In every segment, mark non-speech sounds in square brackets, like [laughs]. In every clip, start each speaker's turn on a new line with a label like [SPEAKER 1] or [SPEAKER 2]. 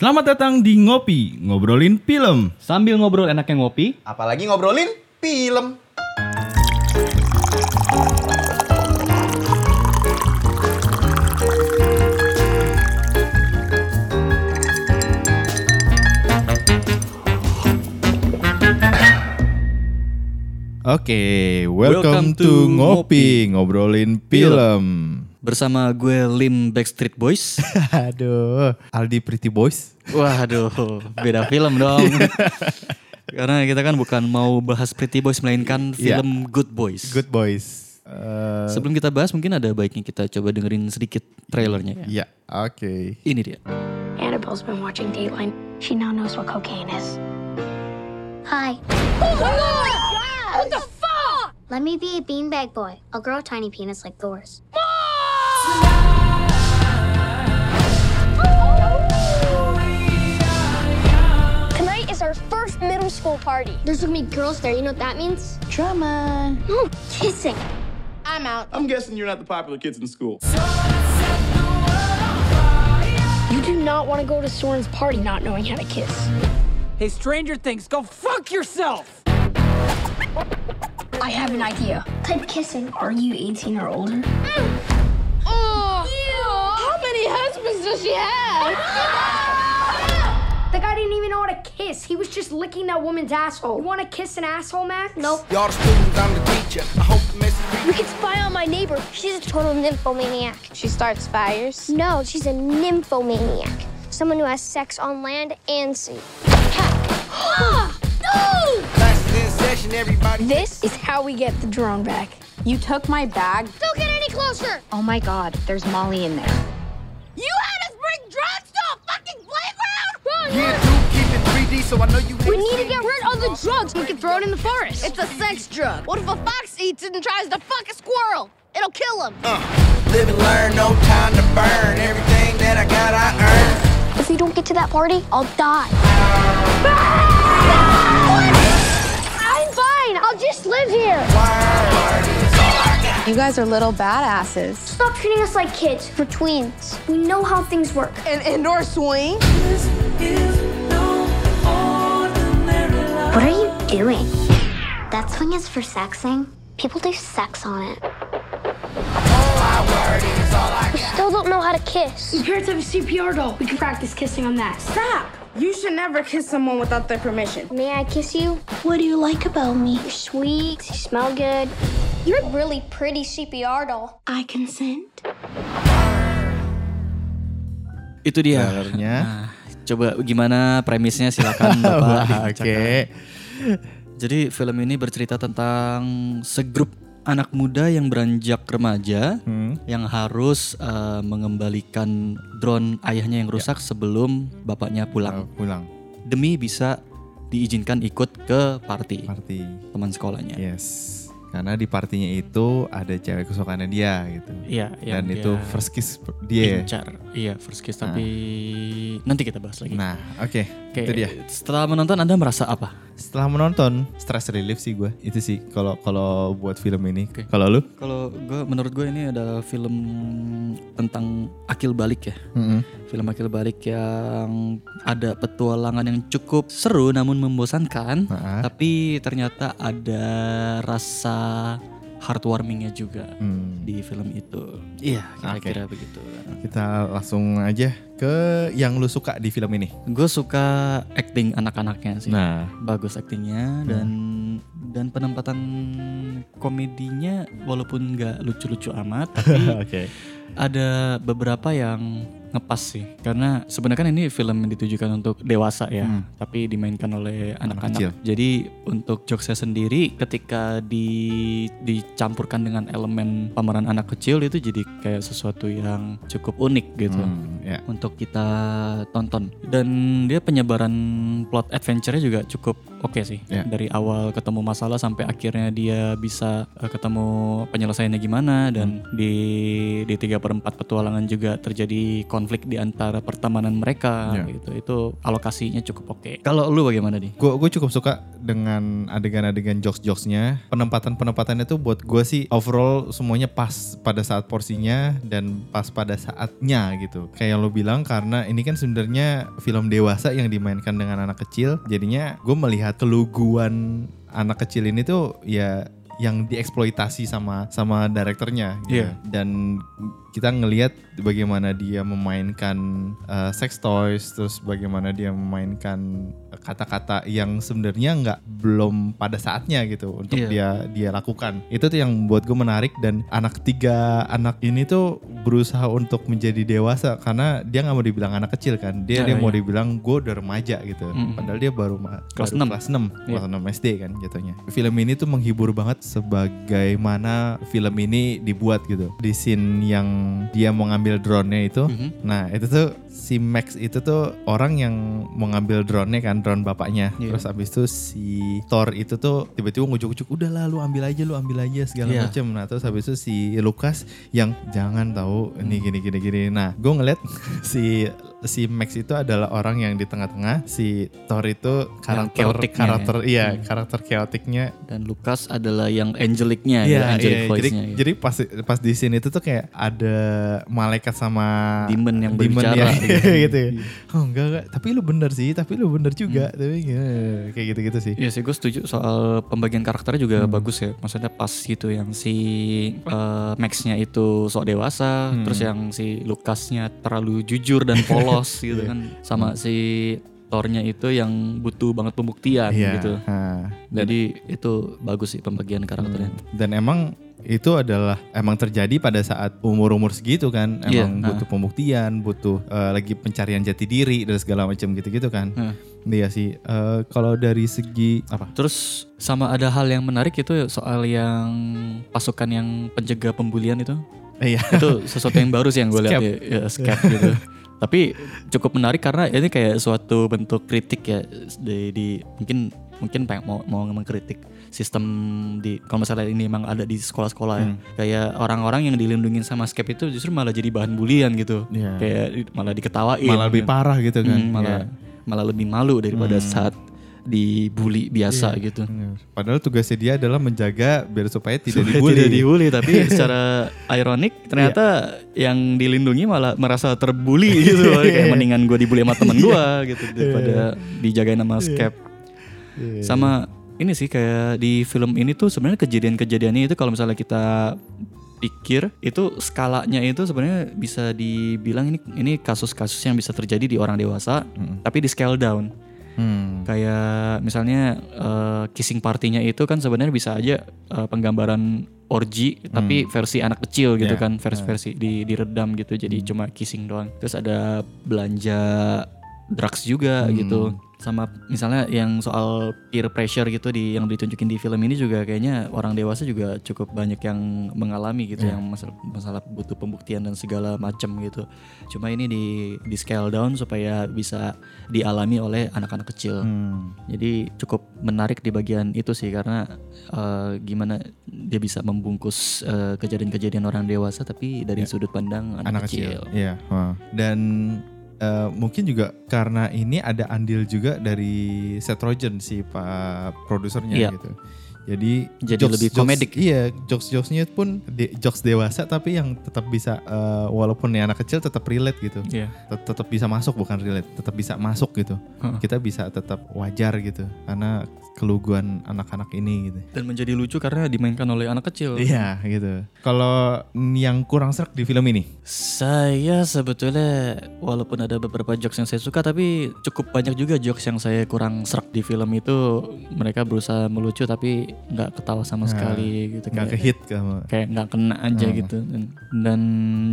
[SPEAKER 1] Selamat datang di Ngopi, ngobrolin film.
[SPEAKER 2] Sambil ngobrol enaknya ngopi,
[SPEAKER 3] Apalagi ngobrolin film.
[SPEAKER 1] Oke, welcome,
[SPEAKER 2] Welcome
[SPEAKER 1] to,
[SPEAKER 2] to
[SPEAKER 1] Ngopi, ngobrolin film.
[SPEAKER 2] Bersama gue Lim Backstreet Boys. [laughs]
[SPEAKER 1] Aduh, Aldi Pretty Boys.
[SPEAKER 2] Waduh, beda film dong. [laughs] Karena kita kan bukan mau bahas Pretty Boys melainkan
[SPEAKER 1] Iya.
[SPEAKER 2] film Good Boys.
[SPEAKER 1] Good Boys. Eh,
[SPEAKER 2] Sebelum kita bahas mungkin ada baiknya kita coba dengerin sedikit trailernya ya.
[SPEAKER 1] ya, oke.
[SPEAKER 2] Ini dia.
[SPEAKER 4] Annabelle's been watching Dateline. She now knows what cocaine is.
[SPEAKER 5] Hi.
[SPEAKER 4] Oh my god! What the fuck?
[SPEAKER 5] Let me be a beanbag boy. I'll grow a tiny penis like Thor's.
[SPEAKER 4] Tonight is our first middle school party.
[SPEAKER 5] There's gonna be girls there. You know what that means?
[SPEAKER 4] Drama.
[SPEAKER 5] No kissing.
[SPEAKER 4] I'm out.
[SPEAKER 6] I'm guessing you're not the popular kids in school.
[SPEAKER 4] You do not want to go to Soren's party not knowing how to kiss.
[SPEAKER 7] Hey, Stranger Things, go fuck yourself!
[SPEAKER 4] I have an idea. Type kissing. Are you 18 or older? Oh, how many husbands does she have?
[SPEAKER 8] The guy didn't even know how to kiss. He was just licking that woman's asshole. You want to kiss an asshole, Max?
[SPEAKER 5] Nope.
[SPEAKER 3] Y'all the students, I'm the teacher. I hope the message
[SPEAKER 4] We can spy on my neighbor.
[SPEAKER 5] She's a total nymphomaniac.
[SPEAKER 4] She starts fires.
[SPEAKER 5] No, she's a nymphomaniac. Someone who has sex on land and sea. [gasps]
[SPEAKER 4] no!
[SPEAKER 3] session, everybody.
[SPEAKER 4] This is how we get the drone back.
[SPEAKER 9] You took my bag?
[SPEAKER 4] Don't get any closer!
[SPEAKER 9] Oh my god, there's Molly in there.
[SPEAKER 4] Playground? Run,
[SPEAKER 3] keep it 3D, so I know you
[SPEAKER 4] We need to get rid of the drugs. We can throw it in the forest.
[SPEAKER 10] It's a sex drug. What if a fox eats it and tries to fuck a squirrel? It'll kill him.
[SPEAKER 3] Uh, live and learn, no time to burn. Everything that I got, I earned.
[SPEAKER 5] If we don't get to that party, I'll die. [laughs]
[SPEAKER 4] I'm fine. I'll just live here.
[SPEAKER 9] You guys are little badasses.
[SPEAKER 5] Stop treating us like kids. We're tweens. We know how things work.
[SPEAKER 10] An indoor swing?
[SPEAKER 5] What are you doing? That swing is for sexing. People do sex on it.
[SPEAKER 4] We still don't know how to kiss.
[SPEAKER 8] Your parents have a CPR doll. We can practice kissing on that.
[SPEAKER 10] Stop. You should never kiss someone without their permission.
[SPEAKER 5] May I kiss you? What do you like about me? You're sweet. You smell good. You're a really pretty CPR doll. I consent.
[SPEAKER 2] Itu dia.
[SPEAKER 1] Trailernya.
[SPEAKER 2] Nah, [laughs] coba gimana premisnya silakan [laughs] Bapak.
[SPEAKER 1] Oke.
[SPEAKER 2] Jadi film ini bercerita tentang segrup anak muda yang beranjak remaja
[SPEAKER 1] Hmm.
[SPEAKER 2] yang harus uh, mengembalikan drone ayahnya yang rusak sebelum bapaknya pulang
[SPEAKER 1] Oh, pulang.
[SPEAKER 2] demi bisa diizinkan ikut ke party
[SPEAKER 1] Party.
[SPEAKER 2] teman sekolahnya.
[SPEAKER 1] Yes. Karena di partinya itu ada cewek kesukaannya dia gitu.
[SPEAKER 2] Iya,
[SPEAKER 1] Dan
[SPEAKER 2] dia
[SPEAKER 1] itu first kiss dia. ya?
[SPEAKER 2] Incar. Iya, first kiss tapi nanti kita bahas lagi.
[SPEAKER 1] Nah, oke.
[SPEAKER 2] Oke,
[SPEAKER 1] Itu dia.
[SPEAKER 2] Setelah menonton Anda merasa apa?
[SPEAKER 1] Setelah menonton stress relief sih gue. Itu sih kalau kalau buat film ini.
[SPEAKER 2] Oke.
[SPEAKER 1] Kalau lu?
[SPEAKER 2] Kalau gue menurut gue ini adalah film tentang akil balik ya.
[SPEAKER 1] Mm-mm.
[SPEAKER 2] Film akil balik yang ada petualangan yang cukup seru namun membosankan,
[SPEAKER 1] Nah,
[SPEAKER 2] tapi ternyata ada rasa heartwarmingnya juga
[SPEAKER 1] hmm.
[SPEAKER 2] di film itu. Iya, kira-kira begitu.
[SPEAKER 1] Kita langsung aja ke yang lu suka di film ini.
[SPEAKER 2] Gue suka acting anak-anaknya sih.
[SPEAKER 1] Nah,
[SPEAKER 2] Bagus aktingnya dan dan penempatan komedinya walaupun nggak lucu-lucu amat, tapi [laughs]
[SPEAKER 1] oke.
[SPEAKER 2] ada beberapa yang ngepas sih. Karena sebenarnya kan ini film yang ditujukan untuk dewasa ya
[SPEAKER 1] Hmm.
[SPEAKER 2] tapi dimainkan oleh
[SPEAKER 1] Anak
[SPEAKER 2] anak-anak. jadi untuk jokesnya sendiri ketika di dicampurkan dengan elemen pemeran anak kecil itu jadi kayak sesuatu yang cukup unik gitu.
[SPEAKER 1] Hmm, ya.
[SPEAKER 2] untuk kita tonton. Dan dia penyebaran plot adventure-nya juga cukup oke sih.
[SPEAKER 1] Ya.
[SPEAKER 2] dari awal ketemu masalah sampai akhirnya dia bisa eh, ketemu penyelesaiannya gimana dan
[SPEAKER 1] Hmm.
[SPEAKER 2] di di tiga per empat petualangan juga terjadi konflik di antara pertemanan mereka
[SPEAKER 1] Ya.
[SPEAKER 2] gitu. Itu alokasinya cukup oke. Kalau lu bagaimana nih
[SPEAKER 1] Gue gue cukup suka dengan adegan-adegan jokes-jokesnya. Penempatan penempatannya tuh buat gue sih overall semuanya pas pada saat porsinya dan pas pada saatnya gitu. Kayak yang lo bilang karena ini kan sebenarnya film dewasa yang dimainkan dengan anak kecil. Jadinya gue melihat keluguan anak kecil ini tuh ya yang dieksploitasi sama sama direkturnya gitu.
[SPEAKER 2] Iya.
[SPEAKER 1] dan kita ngelihat bagaimana dia memainkan uh, sex toys terus bagaimana dia memainkan kata-kata yang sebenarnya nggak belum pada saatnya gitu untuk
[SPEAKER 2] Iya.
[SPEAKER 1] dia dia lakukan itu tuh yang buat gue menarik dan anak tiga anak ini tuh berusaha untuk menjadi dewasa karena dia nggak mau dibilang anak kecil kan dia
[SPEAKER 2] Ya,
[SPEAKER 1] dia mau
[SPEAKER 2] iya.
[SPEAKER 1] dibilang gue udah remaja gitu
[SPEAKER 2] Mm-mm.
[SPEAKER 1] padahal dia baru
[SPEAKER 2] Kelas
[SPEAKER 1] baru
[SPEAKER 2] enam.
[SPEAKER 1] kelas 6
[SPEAKER 2] Iya.
[SPEAKER 1] kelas 6 SD kan jatuhnya film ini tuh menghibur banget sebagaimana film ini dibuat gitu di scene yang dia mau ngambil drone-nya itu
[SPEAKER 2] Mhm.
[SPEAKER 1] nah itu tuh si Max itu tuh orang yang mau ngambil drone-nya kan drone bapaknya
[SPEAKER 2] Iya.
[SPEAKER 1] terus abis itu si Thor itu tuh tiba-tiba ngujuk-ngujuk udah lah lu ambil aja lu ambil aja segala
[SPEAKER 2] Iya.
[SPEAKER 1] macem nah terus habis itu si Lucas yang jangan tahu ini
[SPEAKER 2] Hmm.
[SPEAKER 1] gini gini gini nah gue ngeliat [laughs] si si Max itu adalah orang yang di tengah-tengah si Thor itu karakter
[SPEAKER 2] chaotic-nya
[SPEAKER 1] karakter
[SPEAKER 2] ya.
[SPEAKER 1] iya
[SPEAKER 2] Hmm.
[SPEAKER 1] karakter chaoticnya
[SPEAKER 2] Dan Lucas adalah yang angelicnya,
[SPEAKER 1] Iya,
[SPEAKER 2] ya, angelic
[SPEAKER 1] iya. jadi
[SPEAKER 2] voice-nya. ya.
[SPEAKER 1] jadi pas pas di sini itu tuh kayak ada malaikat sama
[SPEAKER 2] Demon yang
[SPEAKER 1] demon
[SPEAKER 2] berbicara,
[SPEAKER 1] ya,
[SPEAKER 2] gitu. [laughs]
[SPEAKER 1] gitu ya. Oh enggak, enggak, tapi lu bener sih, tapi lu bener juga, tapi ya, kayak gitu-gitu sih.
[SPEAKER 2] Iya sih gue setuju soal pembagian karakternya juga
[SPEAKER 1] Hmm.
[SPEAKER 2] bagus ya. Maksudnya pas gitu yang si eh, Max-nya itu sok dewasa,
[SPEAKER 1] Hmm.
[SPEAKER 2] terus yang si Lucasnya terlalu jujur dan polos gitu kan. Sama si Thor-nya itu yang butuh banget pembuktian
[SPEAKER 1] Iya.
[SPEAKER 2] gitu.
[SPEAKER 1] dan
[SPEAKER 2] Jadi itu bagus sih pembagian karakternya.
[SPEAKER 1] dan emang itu adalah emang terjadi pada saat umur-umur segitu kan
[SPEAKER 2] Iya,
[SPEAKER 1] emang
[SPEAKER 2] nah.
[SPEAKER 1] butuh pembuktian butuh eh, lagi pencarian jati diri dan segala macam gitu-gitu kan
[SPEAKER 2] Nah.
[SPEAKER 1] iya sih Eh, kalau dari segi apa
[SPEAKER 2] Terus sama ada hal yang menarik itu soal yang pasukan yang pencegah pembulian itu.
[SPEAKER 1] Eh, iya
[SPEAKER 2] itu sesuatu yang baru sih yang gue lihat ya, ya gitu. [laughs] Tapi cukup menarik karena ini kayak suatu bentuk kritik ya di, di mungkin mungkin pengen mau mau mengkritik sistem di kalau misalnya ini memang ada di sekolah-sekolah ya.
[SPEAKER 1] Hmm.
[SPEAKER 2] Kayak orang-orang yang dilindungin sama scab itu justru malah jadi bahan bulian gitu.
[SPEAKER 1] Iya.
[SPEAKER 2] Kayak malah diketawain.
[SPEAKER 1] malah lebih
[SPEAKER 2] gitu.
[SPEAKER 1] parah gitu kan
[SPEAKER 2] Hmm, malah malah lebih malu daripada
[SPEAKER 1] Hmm.
[SPEAKER 2] saat dibully biasa gitu.
[SPEAKER 1] Iya. padahal tugasnya dia adalah menjaga biar supaya tidak
[SPEAKER 2] Supaya
[SPEAKER 1] dibully
[SPEAKER 2] Tidak dibully tapi [laughs] secara ironik ternyata yang dilindungi malah merasa terbully [laughs] gitu. Kayak mendingan gue dibully sama temen gue gitu daripada dijagain sama scap.
[SPEAKER 1] Iya.
[SPEAKER 2] Sama ini sih kayak di film ini tuh sebenarnya kejadian-kejadiannya itu kalau misalnya kita pikir itu skalanya itu sebenarnya bisa dibilang ini ini kasus-kasus yang bisa terjadi di orang dewasa
[SPEAKER 1] Mm.
[SPEAKER 2] tapi di scale down
[SPEAKER 1] Hmm.
[SPEAKER 2] kayak misalnya eh, kissing partinya itu kan sebenarnya bisa aja eh, penggambaran orgy tapi versi anak kecil gitu
[SPEAKER 1] Hmm. Yeah.
[SPEAKER 2] kan versi-versi di diredam gitu jadi cuma kissing doang terus ada belanja drugs juga
[SPEAKER 1] Hmm.
[SPEAKER 2] gitu sama misalnya yang soal peer pressure gitu di yang ditunjukin di film ini juga kayaknya orang dewasa juga cukup banyak yang mengalami gitu
[SPEAKER 1] Yeah.
[SPEAKER 2] yang masalah masalah butuh pembuktian dan segala macam gitu cuma ini di di scale down supaya bisa dialami oleh anak-anak kecil
[SPEAKER 1] Hmm.
[SPEAKER 2] jadi cukup menarik di bagian itu sih karena eh, gimana dia bisa membungkus eh, kejadian-kejadian orang dewasa tapi dari sudut pandang anak,
[SPEAKER 1] anak
[SPEAKER 2] kecil.
[SPEAKER 1] kecil. Iya. wah. Dan eh, mungkin juga karena ini ada andil juga dari Seth Rogen si pak produsernya
[SPEAKER 2] Iya.
[SPEAKER 1] gitu. Jadi
[SPEAKER 2] Jadi lebih komedik.
[SPEAKER 1] Iya, jokes-jokesnya pun de- jokes dewasa tapi yang tetap bisa eh, walaupun ya anak kecil tetap relate gitu.
[SPEAKER 2] Iya.
[SPEAKER 1] Tet- Tetap bisa masuk bukan relate, tetap bisa masuk gitu.
[SPEAKER 2] Heeh.
[SPEAKER 1] Kita bisa tetap wajar gitu karena keluguan anak-anak ini gitu.
[SPEAKER 2] Dan menjadi lucu karena dimainkan oleh anak kecil.
[SPEAKER 1] Iya gitu. Kalau yang kurang serak di film ini,
[SPEAKER 2] Saya sebetulnya walaupun ada beberapa jokes yang saya suka tapi cukup banyak juga jokes yang saya kurang serak di film itu mereka berusaha melucu tapi nggak ketawa sama
[SPEAKER 1] Nah,
[SPEAKER 2] sekali gitu
[SPEAKER 1] nggak
[SPEAKER 2] kayak-
[SPEAKER 1] kehit kamu.
[SPEAKER 2] kayak nggak kena aja
[SPEAKER 1] Hmm.
[SPEAKER 2] gitu dan, dan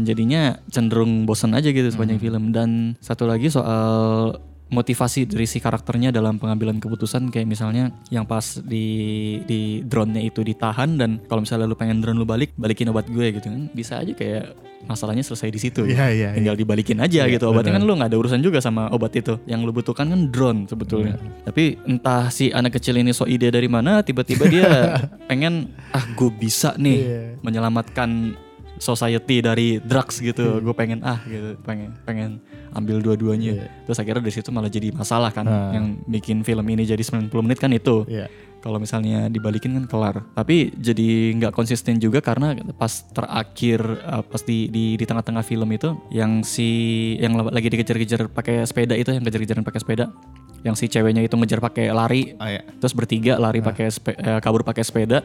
[SPEAKER 2] jadinya cenderung bosan aja gitu sepanjang
[SPEAKER 1] Hmm.
[SPEAKER 2] film dan satu lagi soal motivasi dari si karakternya dalam pengambilan keputusan kayak misalnya yang pas di di drone-nya itu ditahan dan kalau misalnya lu pengen drone lu balik balikin obat gue gitu kan bisa aja kayak masalahnya selesai di situ
[SPEAKER 1] Iya, iya,
[SPEAKER 2] tinggal dibalikin aja
[SPEAKER 1] Iya,
[SPEAKER 2] gitu obatnya
[SPEAKER 1] benar.
[SPEAKER 2] kan lu nggak ada urusan juga sama obat itu yang lu butuhkan kan drone sebetulnya
[SPEAKER 1] Iya.
[SPEAKER 2] tapi entah si anak kecil ini so ide dari mana tiba-tiba dia [laughs] pengen ah gue bisa nih
[SPEAKER 1] Iya.
[SPEAKER 2] menyelamatkan society dari drugs gitu. Gue pengen ah gitu. Pengen pengen ambil dua-duanya. Terus akhirnya dari situ malah jadi masalah kan.
[SPEAKER 1] Ah.
[SPEAKER 2] yang bikin film ini jadi 90 menit kan itu.
[SPEAKER 1] Iya.
[SPEAKER 2] kalau misalnya dibalikin kan kelar. Tapi jadi nggak konsisten juga karena pas terakhir uh, pas di di di tengah-tengah film itu yang si yang lagi dikejar-kejar pakai sepeda itu yang kejar-kejaran pakai sepeda yang si ceweknya itu ngejar pakai lari
[SPEAKER 1] Oh iya.
[SPEAKER 2] terus bertiga lari pakai spe- eh, kabur pakai sepeda.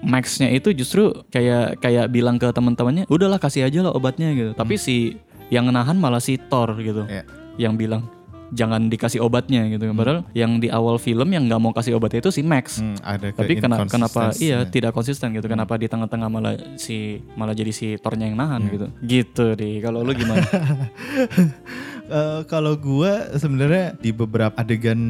[SPEAKER 2] Max-nya itu justru kayak kayak bilang ke teman-temannya udahlah kasih aja lah obatnya gitu. Tapi si yang nahan malah si Thor gitu.
[SPEAKER 1] Iya.
[SPEAKER 2] yang bilang jangan dikasih obatnya gitu. Padahal yang di awal film yang nggak mau kasih obatnya itu si Max.
[SPEAKER 1] Hmm, ada
[SPEAKER 2] tapi kena- kenapa?
[SPEAKER 1] Ke-inconsistency.
[SPEAKER 2] iya tidak konsisten gitu. Kenapa di tengah-tengah malah si malah jadi si Thornya yang nahan
[SPEAKER 1] Iya.
[SPEAKER 2] gitu. Gitu deh kalau lu gimana [laughs]
[SPEAKER 1] Eh, kalau gua sebenarnya di beberapa adegan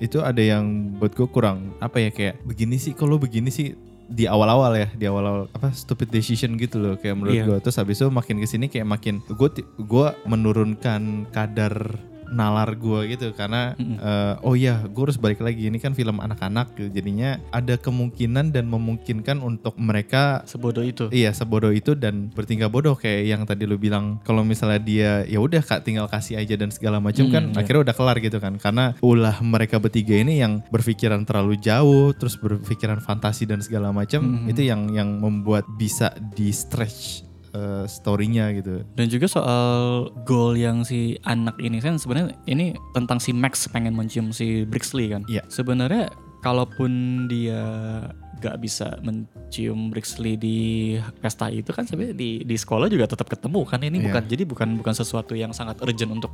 [SPEAKER 1] itu ada yang buat gue kurang apa ya kayak begini sih kalau begini sih di awal-awal ya di awal-awal apa stupid decision gitu loh kayak menurut
[SPEAKER 2] Iya.
[SPEAKER 1] gua terus habis itu makin ke sini kayak makin gue gua menurunkan kadar nalar gue gitu karena eh, oh iya gue harus balik lagi ini kan film anak-anak gitu. jadinya ada kemungkinan dan memungkinkan untuk mereka
[SPEAKER 2] sebodoh itu
[SPEAKER 1] Iya sebodoh itu dan bertingkah bodoh kayak yang tadi lu bilang kalau misalnya dia ya udah kak tinggal kasih aja dan segala macam
[SPEAKER 2] Hmm,
[SPEAKER 1] kan
[SPEAKER 2] iya.
[SPEAKER 1] akhirnya udah kelar gitu kan karena ulah mereka bertiga ini yang berpikiran terlalu jauh terus berpikiran fantasi dan segala macam
[SPEAKER 2] Hmm.
[SPEAKER 1] itu yang yang membuat bisa di stretch eh, storynya gitu.
[SPEAKER 2] Dan juga soal goal yang si anak ini kan sebenarnya ini tentang si Max pengen mencium si Brixley kan.
[SPEAKER 1] Iya.
[SPEAKER 2] Sebenarnya kalaupun dia gak bisa mencium Brixley di pesta itu kan sebenarnya di di sekolah juga tetap ketemu kan ini
[SPEAKER 1] Iya.
[SPEAKER 2] bukan jadi bukan bukan sesuatu yang sangat urgent untuk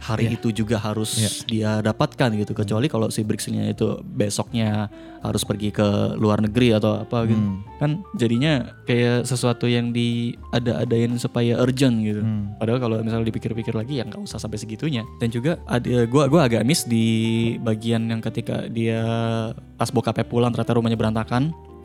[SPEAKER 2] hari
[SPEAKER 1] Iya.
[SPEAKER 2] itu juga harus
[SPEAKER 1] Iya.
[SPEAKER 2] dia dapatkan gitu kecuali kalau si Brixley-nya itu besoknya harus pergi ke luar negeri atau apa gitu
[SPEAKER 1] Hmm.
[SPEAKER 2] kan jadinya kayak sesuatu yang diada-adain supaya urgent gitu.
[SPEAKER 1] Hmm.
[SPEAKER 2] Padahal kalau misalnya dipikir-pikir lagi ya nggak usah sampai segitunya. Dan juga ada gua gua agak miss di bagian yang ketika dia pas bokapnya pulang ternyata rumahnya berantakan.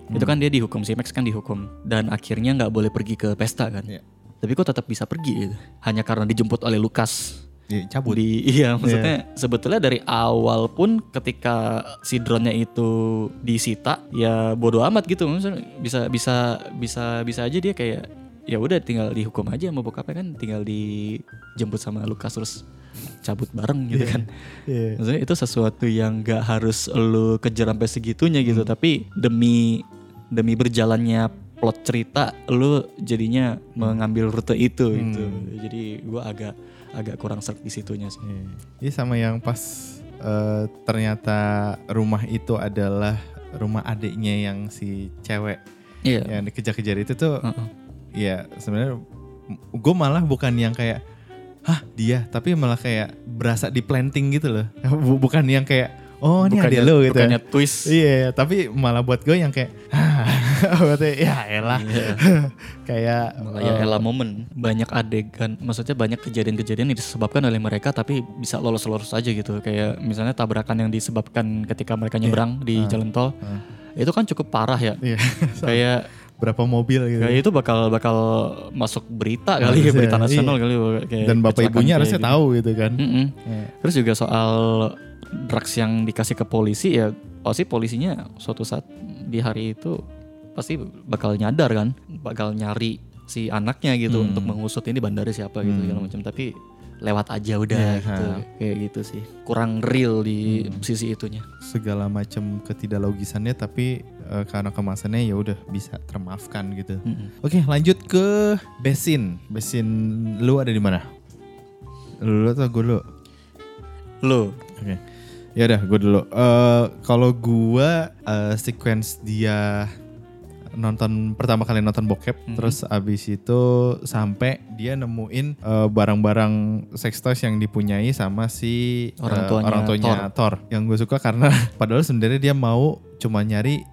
[SPEAKER 2] Itu
[SPEAKER 1] Hmm.
[SPEAKER 2] kan dia dihukum si Max kan dihukum dan akhirnya nggak boleh pergi ke pesta kan.
[SPEAKER 1] Iya.
[SPEAKER 2] Tapi kok tetap bisa pergi gitu. Hanya karena dijemput oleh Lukas.
[SPEAKER 1] Iya, cabut.
[SPEAKER 2] Di, [laughs] iya maksudnya sebetulnya dari awal pun ketika si drone-nya itu disita ya bodoh amat gitu maksudnya bisa bisa bisa bisa aja dia kayak ya udah tinggal dihukum aja sama bokapnya kan tinggal dijemput sama Lukas terus cabut bareng gitu kan.
[SPEAKER 1] Iya.
[SPEAKER 2] maksudnya itu sesuatu yang gak harus lu kejar sampai segitunya gitu tapi demi demi berjalannya plot cerita lu jadinya mengambil rute itu gitu. Jadi gua agak agak kurang serk di situnya sih.
[SPEAKER 1] Iya. Iya sama yang pas eh, ternyata rumah itu adalah rumah adiknya yang si cewek
[SPEAKER 2] iya.
[SPEAKER 1] yang dikejar-kejar itu tuh
[SPEAKER 2] Heeh.
[SPEAKER 1] ya sebenarnya gue malah bukan yang kayak hah dia? Tapi malah kayak berasa di planting gitu loh. [laughs] Bu- bukan yang kayak oh ini ada lo gitu
[SPEAKER 2] bukannya twist.
[SPEAKER 1] Iya tapi malah buat gue yang kayak [laughs] hah berarti ya elah.
[SPEAKER 2] Iya. [laughs]
[SPEAKER 1] kayak
[SPEAKER 2] Malah ya
[SPEAKER 1] eh,
[SPEAKER 2] elah momen. Banyak adegan maksudnya banyak kejadian-kejadian yang disebabkan oleh mereka tapi bisa lolos-lolos aja gitu. Kayak misalnya tabrakan yang disebabkan ketika mereka nyebrang di jalan tol. Itu kan cukup parah ya.
[SPEAKER 1] Iya
[SPEAKER 2] kayak
[SPEAKER 1] berapa mobil gitu
[SPEAKER 2] kayak itu bakal bakal masuk berita kali ya berita nasional
[SPEAKER 1] iya.
[SPEAKER 2] kali kayak
[SPEAKER 1] dan bapak ibunya harusnya
[SPEAKER 2] gitu.
[SPEAKER 1] tahu gitu kan
[SPEAKER 2] Mm-mm.
[SPEAKER 1] Iya.
[SPEAKER 2] Terus juga soal drugs yang dikasih ke polisi ya pasti polisinya suatu saat di hari itu pasti bakal nyadar kan, bakal nyari si anaknya gitu
[SPEAKER 1] Hmm.
[SPEAKER 2] untuk mengusut ini bandara siapa gitu
[SPEAKER 1] Hmm.
[SPEAKER 2] segala macam. Tapi lewat aja udah
[SPEAKER 1] Iya,
[SPEAKER 2] gitu,
[SPEAKER 1] ha.
[SPEAKER 2] kayak gitu sih. Kurang real di
[SPEAKER 1] Hmm.
[SPEAKER 2] sisi itunya.
[SPEAKER 1] segala macam ketidaklogisannya tapi eh, karena kemasannya ya udah bisa termaafkan gitu
[SPEAKER 2] Mm-mm.
[SPEAKER 1] Oke lanjut ke Besin. Besin lu ada di mana? Lu atau gue dulu?
[SPEAKER 2] Lo,
[SPEAKER 1] Oke. Ya udah gue dulu. Eh kalau gue eh, sequence dia nonton pertama kali nonton bokep,
[SPEAKER 2] Mhm.
[SPEAKER 1] terus abis itu sampai dia nemuin eh, barang-barang sex toys yang dipunyai sama si
[SPEAKER 2] Orang
[SPEAKER 1] eh,
[SPEAKER 2] tuanya
[SPEAKER 1] orang tuanya Thor. Yang gue suka karena [laughs] padahal sebenarnya dia mau cuma nyari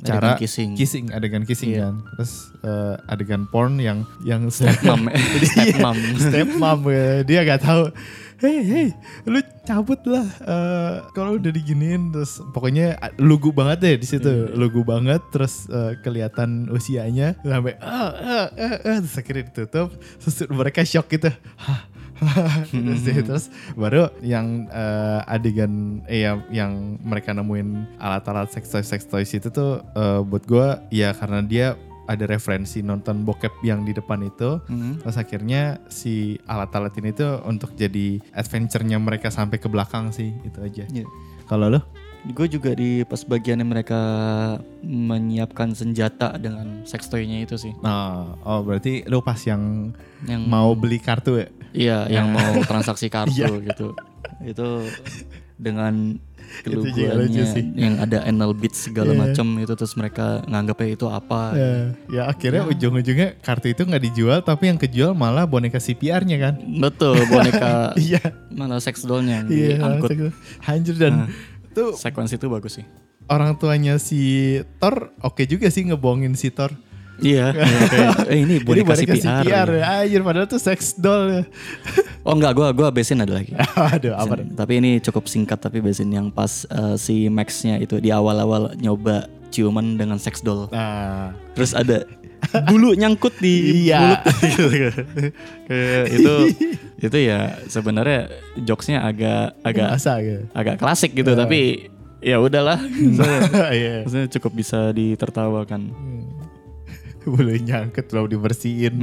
[SPEAKER 1] cara
[SPEAKER 2] Adegan kissing.
[SPEAKER 1] kissing adegan kissing
[SPEAKER 2] Iya.
[SPEAKER 1] kan terus eh, adegan porn yang yang step
[SPEAKER 2] Mam, step mom. [laughs] [laughs] [laughs]
[SPEAKER 1] step mom eh, dia gak tahu hei hei lu cabut lah eh, kalau udah diginiin terus pokoknya lugu banget deh di situ
[SPEAKER 2] Iya.
[SPEAKER 1] lugu banget terus eh, kelihatan usianya sampai ah, ah, ah, ah, terus akhirnya ditutup terus mereka shock gitu Hah? [laughs] terus, terus baru yang eh, adegan eh yang, yang mereka nemuin alat-alat sex toys sex toys itu tuh eh, buat gue ya karena dia ada referensi nonton bokep yang di depan itu.
[SPEAKER 2] Mhm.
[SPEAKER 1] Terus akhirnya si alat-alat ini tuh untuk jadi adventure-nya mereka sampai ke belakang sih itu aja.
[SPEAKER 2] Iya.
[SPEAKER 1] Kalau lo?
[SPEAKER 2] Gue juga di pas bagiannya mereka menyiapkan senjata dengan sex toy-nya itu sih.
[SPEAKER 1] Nah, oh berarti lo pas yang
[SPEAKER 2] Yang
[SPEAKER 1] mau beli kartu ya?
[SPEAKER 2] Iya, yang
[SPEAKER 1] Ya.
[SPEAKER 2] mau transaksi [laughs] kartu
[SPEAKER 1] Iya.
[SPEAKER 2] gitu. Itu dengan keluguannya yang ada anal beats segala
[SPEAKER 1] Iya.
[SPEAKER 2] macam itu terus mereka nganggapnya itu apa.
[SPEAKER 1] Ya, ya akhirnya ujung-ujungnya kartu itu nggak dijual tapi yang kejual malah boneka CPR-nya kan?
[SPEAKER 2] Betul, boneka [laughs]
[SPEAKER 1] Iya.
[SPEAKER 2] malah sex doll-nya yang
[SPEAKER 1] Iya,
[SPEAKER 2] diangkut.
[SPEAKER 1] hancur dan
[SPEAKER 2] Nah,
[SPEAKER 1] tuh
[SPEAKER 2] Sekuensi itu bagus sih.
[SPEAKER 1] orang tuanya si Thor oke juga sih ngebohongin si Thor.
[SPEAKER 2] Iya, [laughs] iya, kayak, eh ini
[SPEAKER 1] Ini boneka
[SPEAKER 2] CPR.
[SPEAKER 1] CPR ya. Anjir padahal tuh sex doll ya. [laughs]
[SPEAKER 2] Oh enggak, gua gua besin ada lagi. [laughs]
[SPEAKER 1] Aduh, apa?
[SPEAKER 2] Tapi ini cukup singkat tapi besin yang pas eh, si Max-nya itu di awal-awal nyoba ciuman dengan sex doll.
[SPEAKER 1] Nah,
[SPEAKER 2] Terus ada bulu nyangkut di
[SPEAKER 1] Iya.
[SPEAKER 2] mulut [laughs] gitu. Kayak itu [laughs] itu ya sebenarnya jokesnya agak agak
[SPEAKER 1] masa gitu.
[SPEAKER 2] agak klasik gitu tapi ya udahlah. [laughs] Maksudnya,
[SPEAKER 1] Iya.
[SPEAKER 2] maksudnya cukup bisa ditertawakan.
[SPEAKER 1] Boleh nyangkut lalu dibersihin.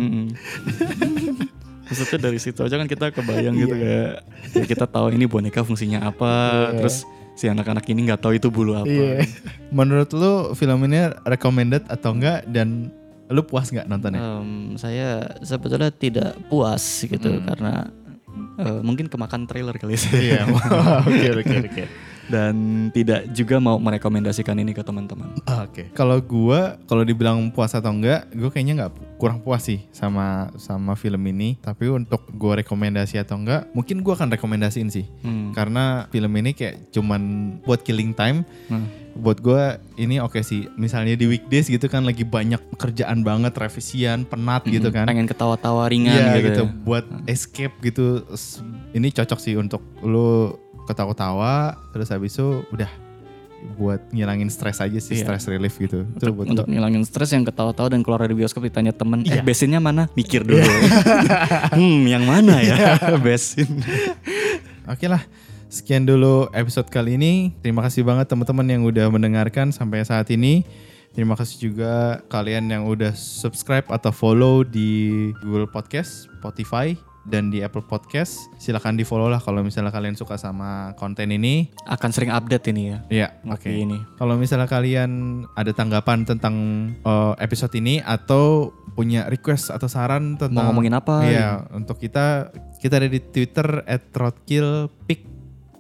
[SPEAKER 2] Maksudnya dari situ aja kan kita kebayang gitu kayak ya kita tahu ini boneka fungsinya apa,
[SPEAKER 1] Iya.
[SPEAKER 2] terus si anak-anak ini nggak tahu itu bulu apa.
[SPEAKER 1] Iya. Menurut lu film ini recommended atau enggak dan lu puas nggak nontonnya?
[SPEAKER 2] Em, saya sebetulnya tidak puas gitu
[SPEAKER 1] Hmm.
[SPEAKER 2] karena eh, mungkin kemakan trailer kali sih.
[SPEAKER 1] Iya. [laughs] Oke oke oke.
[SPEAKER 2] Dan tidak juga mau merekomendasikan ini ke teman-teman.
[SPEAKER 1] Oke. Kalau gua kalau dibilang puas atau enggak, gua kayaknya nggak kurang puas sih sama sama film ini. Tapi untuk gua rekomendasi atau enggak, mungkin gua akan rekomendasiin sih.
[SPEAKER 2] Hmm.
[SPEAKER 1] Karena film ini kayak cuman buat killing time.
[SPEAKER 2] Hmm.
[SPEAKER 1] Buat gua ini oke sih. Misalnya di weekdays gitu kan lagi banyak kerjaan banget, revisian, penat gitu kan.
[SPEAKER 2] Pengen ketawa-tawa ringan
[SPEAKER 1] Iya
[SPEAKER 2] gitu.
[SPEAKER 1] gitu,
[SPEAKER 2] ya.
[SPEAKER 1] buat escape gitu. Ini cocok sih untuk lu ketawa-tawa terus habis itu udah buat ngilangin stres aja sih,
[SPEAKER 2] Iya.
[SPEAKER 1] stress relief gitu. Itu
[SPEAKER 2] Untuk,
[SPEAKER 1] buat
[SPEAKER 2] untuk ngilangin stres yang ketawa-tawa dan keluar dari bioskop ditanya temen, eh
[SPEAKER 1] Iya.
[SPEAKER 2] besinnya mana? Mikir dulu. [laughs] hmm, yang mana ya [laughs] besin?
[SPEAKER 1] Oke lah. Sekian dulu episode kali ini. Terima kasih banget teman-teman yang udah mendengarkan sampai saat ini. Terima kasih juga kalian yang udah subscribe atau follow di Google Podcast, Spotify, dan di Apple Podcast. Silahkan di follow lah kalau misalnya kalian suka sama konten ini.
[SPEAKER 2] Akan sering update ini ya.
[SPEAKER 1] Iya, oke.
[SPEAKER 2] Ngopi ini.
[SPEAKER 1] Kalau misalnya kalian ada tanggapan tentang uh, episode ini atau punya request atau saran tentang
[SPEAKER 2] Mau ngomongin apa?
[SPEAKER 1] Iya, untuk kita kita ada di Twitter @roadkillpic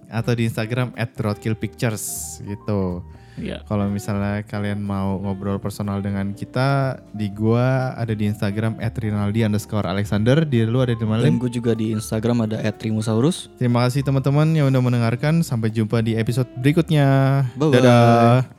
[SPEAKER 1] atau di Instagram @roadkillpictures gitu.
[SPEAKER 2] Iya.
[SPEAKER 1] Kalau misalnya kalian mau ngobrol personal dengan kita, di gua ada di Instagram @rinaldi underscore Alexander. Di lu ada di mana?
[SPEAKER 2] Dan gue juga di Instagram ada @trimusaurus.
[SPEAKER 1] Terima kasih teman-teman yang udah mendengarkan. Sampai jumpa di episode berikutnya.
[SPEAKER 2] Bye-bye.
[SPEAKER 1] Dadah.